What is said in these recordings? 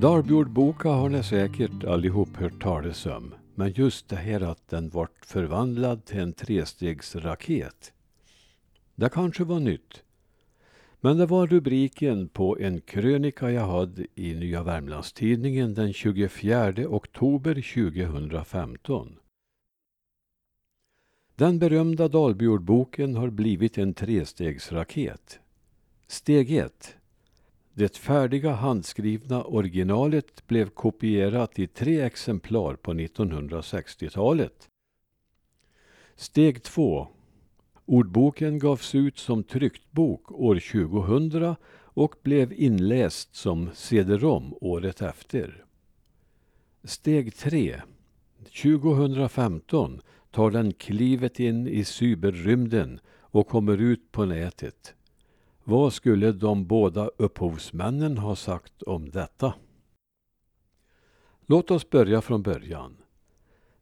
Dalbyordboka har ni säkert allihop hört talas om. Men just det här att den vart förvandlad till en trestegsraket. Det kanske var nytt. Men det var rubriken på en krönika jag hade i Nya Värmlandstidningen den 24 oktober 2015. Den berömda Dalbjordboken har blivit en trestegsraket. Steg 1. Det färdiga handskrivna originalet blev kopierat i tre exemplar på 1960-talet. Steg 2. Ordboken gavs ut som tryckt bok år 2000 och blev inläst som cd-rom året efter. Steg 3. 2015 tar den klivet in i cyberrymden och kommer ut på nätet. Vad skulle de båda upphovsmännen ha sagt om detta? Låt oss börja från början.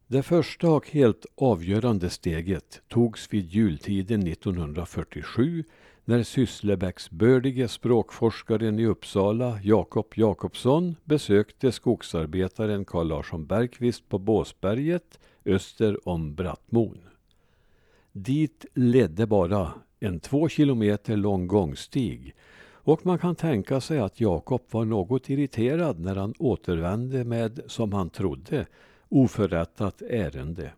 Det första och helt avgörande steget togs vid jultiden 1947 när Sysslebäcksbördige språkforskaren i Uppsala, Jakob Jakobsson, besökte skogsarbetaren Carl Larsson Bergqvist på Båsberget öster om Brattmon. Dit ledde bara en två kilometer lång gångstig och man kan tänka sig att Jakob var något irriterad när han återvände med, som han trodde, oförrättat ärende.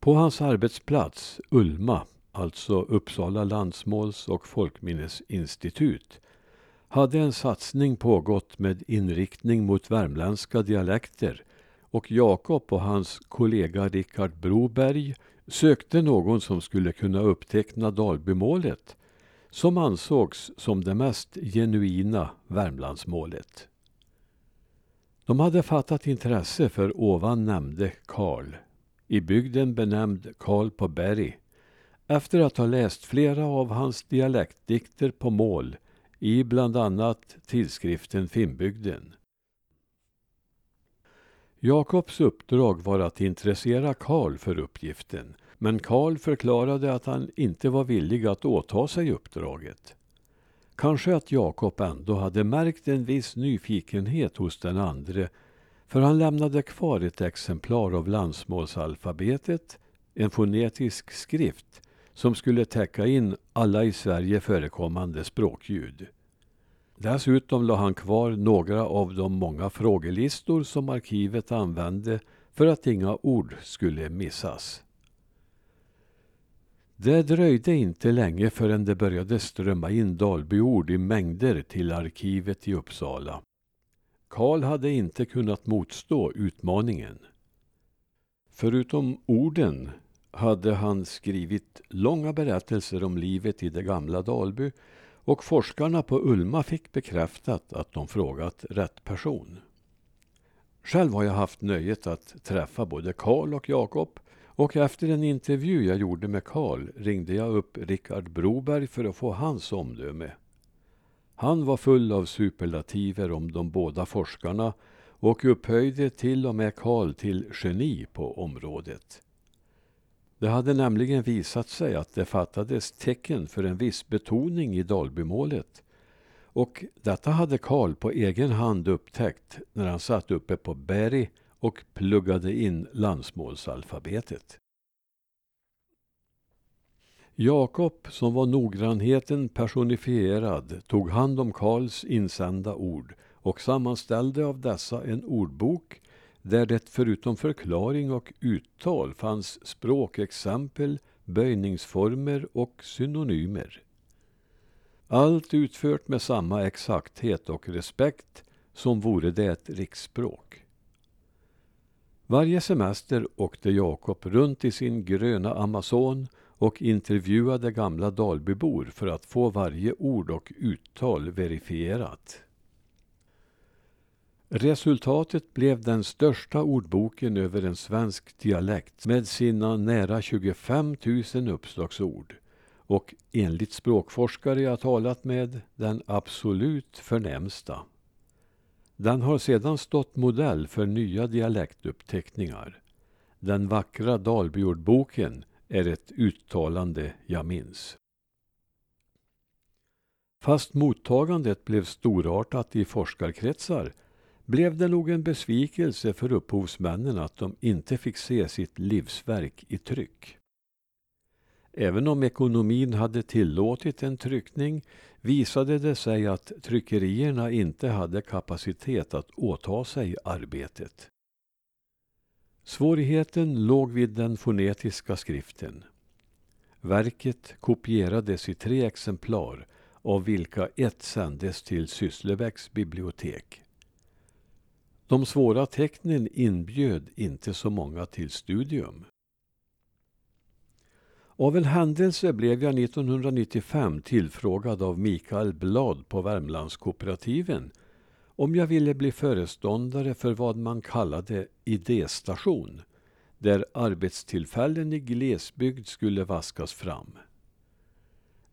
På hans arbetsplats, Ulma, alltså Uppsala landsmåls och folkminnesinstitut, hade en satsning pågått med inriktning mot värmländska dialekter och Jakob och hans kollega Richard Broberg sökte någon som skulle kunna uppteckna Dalbymålet som ansågs som det mest genuina Värmlandsmålet. De hade fattat intresse för ovan nämnde Karl, i bygden benämnd Karl på berg, efter att ha läst flera av hans dialektdikter på mål i bland annat tidskriften Finnbygden. Jakobs uppdrag var att intressera Karl för uppgiften, men Karl förklarade att han inte var villig att åta sig uppdraget. Kanske att Jakob ändå hade märkt en viss nyfikenhet hos den andre, för han lämnade kvar ett exemplar av landsmålsalfabetet, en fonetisk skrift, som skulle täcka in alla i Sverige förekommande språkljud. Dessutom la han kvar några av de många frågelistor som arkivet använde för att inga ord skulle missas. Det dröjde inte länge förrän det började strömma in Dalbyord i mängder till arkivet i Uppsala. Karl hade inte kunnat motstå utmaningen. Förutom orden hade han skrivit långa berättelser om livet i det gamla Dalby och forskarna på Ulma fick bekräftat att de frågat rätt person. Själv har jag haft nöjet att träffa både Karl och Jakob och efter en intervju jag gjorde med Karl ringde jag upp Richard Broberg för att få hans omdöme. Han var full av superlativer om de båda forskarna och upphöjde till och med Karl till geni på området. Det hade nämligen visat sig att det fattades tecken för en viss betoning i Dalbymålet. Och detta hade Karl på egen hand upptäckt när han satt uppe på berg och pluggade in landsmålsalfabetet. Jakob, som var noggrannheten personifierad, tog hand om Karls insända ord och sammanställde av dessa en ordbok där det förutom förklaring och uttal fanns språkexempel, böjningsformer och synonymer. Allt utfört med samma exakthet och respekt som vore det ett riksspråk. Varje semester åkte Jakob runt i sin gröna Amazon och intervjuade gamla Dalbybor för att få varje ord och uttal verifierat. Resultatet blev den största ordboken över en svensk dialekt med sina nära 25 000 uppslagsord och enligt språkforskare jag talat med den absolut förnämsta. Den har sedan stått modell för nya dialektuppteckningar. Den vackra Dalbyordboken är ett uttalande jag minns. Fast mottagandet blev storartat i forskarkretsar blev det nog en besvikelse för upphovsmännen att de inte fick se sitt livsverk i tryck. Även om ekonomin hade tillåtit en tryckning visade det sig att tryckerierna inte hade kapacitet att åta sig arbetet. Svårigheten låg vid den fonetiska skriften. Verket kopierades i tre exemplar av vilka ett sändes till Sysslebäcks bibliotek. De svåra tecknen inbjöd inte så många till studium. Av en händelse blev jag 1995 tillfrågad av Mikael Blad på Värmlandskooperativen om jag ville bli föreståndare för vad man kallade idéstation, där arbetstillfällen i glesbygd skulle vaskas fram.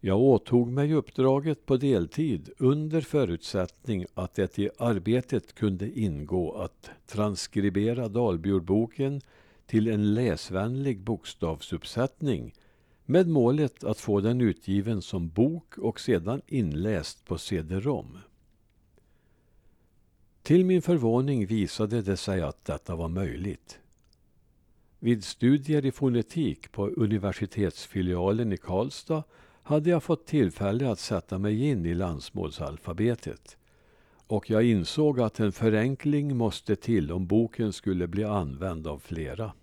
Jag åtog mig uppdraget på deltid under förutsättning att det i arbetet kunde ingå att transkribera Dalbjordboken till en läsvänlig bokstavsuppsättning med målet att få den utgiven som bok och sedan inläst på cd-rom. Till min förvåning visade det sig att detta var möjligt. Vid studier i fonetik på universitetsfilialen i Karlstad hade jag fått tillfälle att sätta mig in i landsmålsalfabetet och jag insåg att en förenkling måste till om boken skulle bli använd av flera.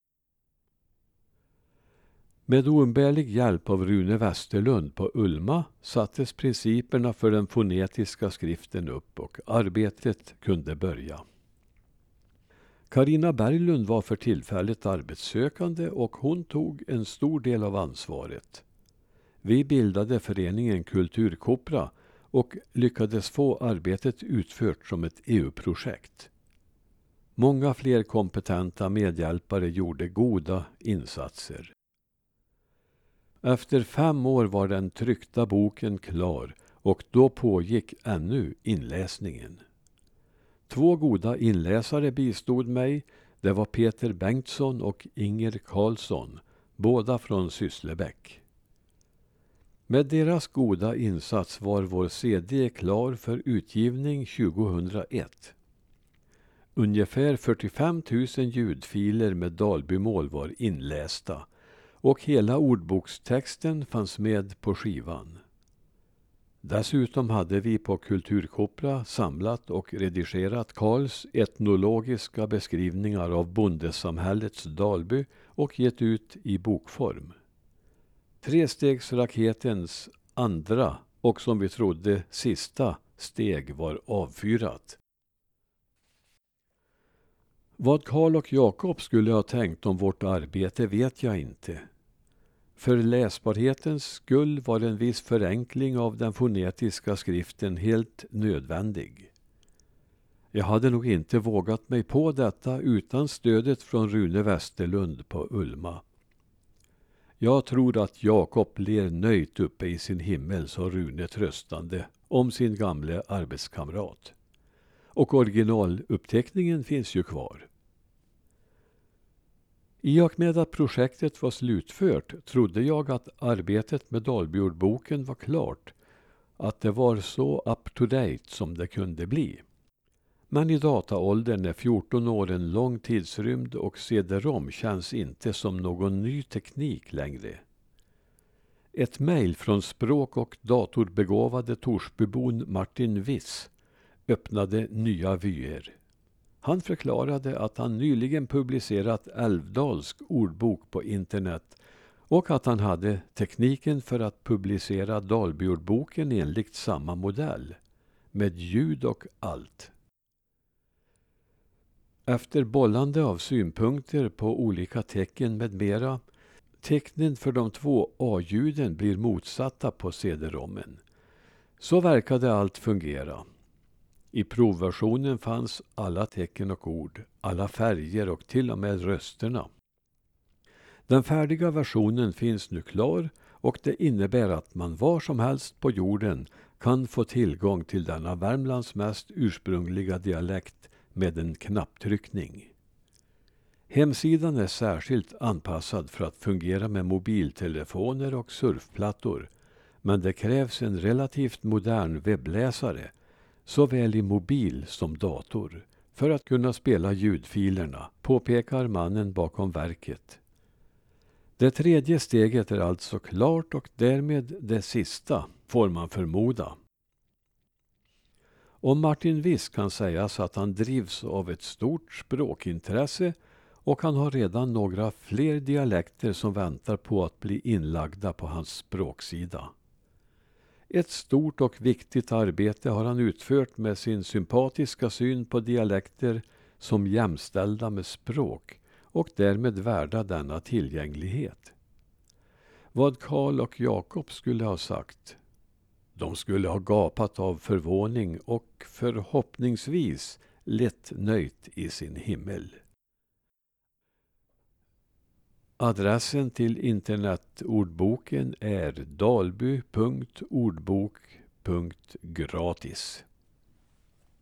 Med oumbärlig hjälp av Rune Westerlund på Ulma sattes principerna för den fonetiska skriften upp och arbetet kunde börja. Karina Berglund var för tillfället arbetssökande och hon tog en stor del av ansvaret. Vi bildade föreningen Kulturkopra och lyckades få arbetet utfört som ett EU-projekt. Många fler kompetenta medhjälpare gjorde goda insatser. Efter fem år var den tryckta boken klar och då pågick ännu inläsningen. Två goda inläsare bistod mig. Det var Peter Bengtsson och Inger Karlsson, båda från Sysslebäck. Med deras goda insats var vår CD klar för utgivning 2001. Ungefär 45 000 ljudfiler med Dalbymål var inlästa och hela ordbokstexten fanns med på skivan. Dessutom hade vi på Kulturkopra samlat och redigerat Karls etnologiska beskrivningar av bondesamhällets Dalby och gett ut i bokform. Trestegsraketens andra och som vi trodde sista steg var avfyrat. Vad Karl och Jakob skulle ha tänkt om vårt arbete vet jag inte. För läsbarhetens skull var en viss förenkling av den fonetiska skriften helt nödvändig. Jag hade nog inte vågat mig på detta utan stödet från Rune Westerlund på Ulma. Jag tror att Jakob ler nöjt uppe i sin himmel, sa Rune tröstande om sin gamle arbetskamrat. Och originaluppteckningen finns ju kvar. I och med att projektet var slutfört trodde jag att arbetet med Dalbjordboken var klart, att det var så up to date som det kunde bli. Men i dataåldern är 14 år en lång tidsrymd och cd-rom känns inte som någon ny teknik längre. Ett mejl från språk och datorbegåvade Torsbybon Martin Wiss öppnade nya vyer. Han förklarade att han nyligen publicerat älvdalsk ordbok på internet och att han hade tekniken för att publicera Dalbyordboken enligt samma modell, med ljud och allt. Efter bollande av synpunkter på olika tecken med mera tecknen för de två A-ljuden blir motsatta på cd-rommen. Så verkade allt fungera. I provversionen fanns alla tecken och ord, alla färger och till och med rösterna. Den färdiga versionen finns nu klar och det innebär att man var som helst på jorden kan få tillgång till denna Värmlands mest ursprungliga dialekt med en knapptryckning. Hemsidan är särskilt anpassad för att fungera med mobiltelefoner och surfplattor Men det krävs en relativt modern webbläsare, såväl i mobil som dator, för att kunna spela ljudfilerna, påpekar mannen bakom verket. Det tredje steget är alltså klart och därmed det sista, får man förmoda. Om Martin Wiss kan sägas att han drivs av ett stort språkintresse och han har redan några fler dialekter som väntar på att bli inlagda på hans språksida. Ett stort och viktigt arbete har han utfört med sin sympatiska syn på dialekter som jämställda med språk och därmed värda denna tillgänglighet. Vad Karl och Jakob skulle ha sagt de skulle ha gapat av förvåning och förhoppningsvis lett nöjt i sin himmel. Adressen till internetordboken är dalby.ordbok.gratis.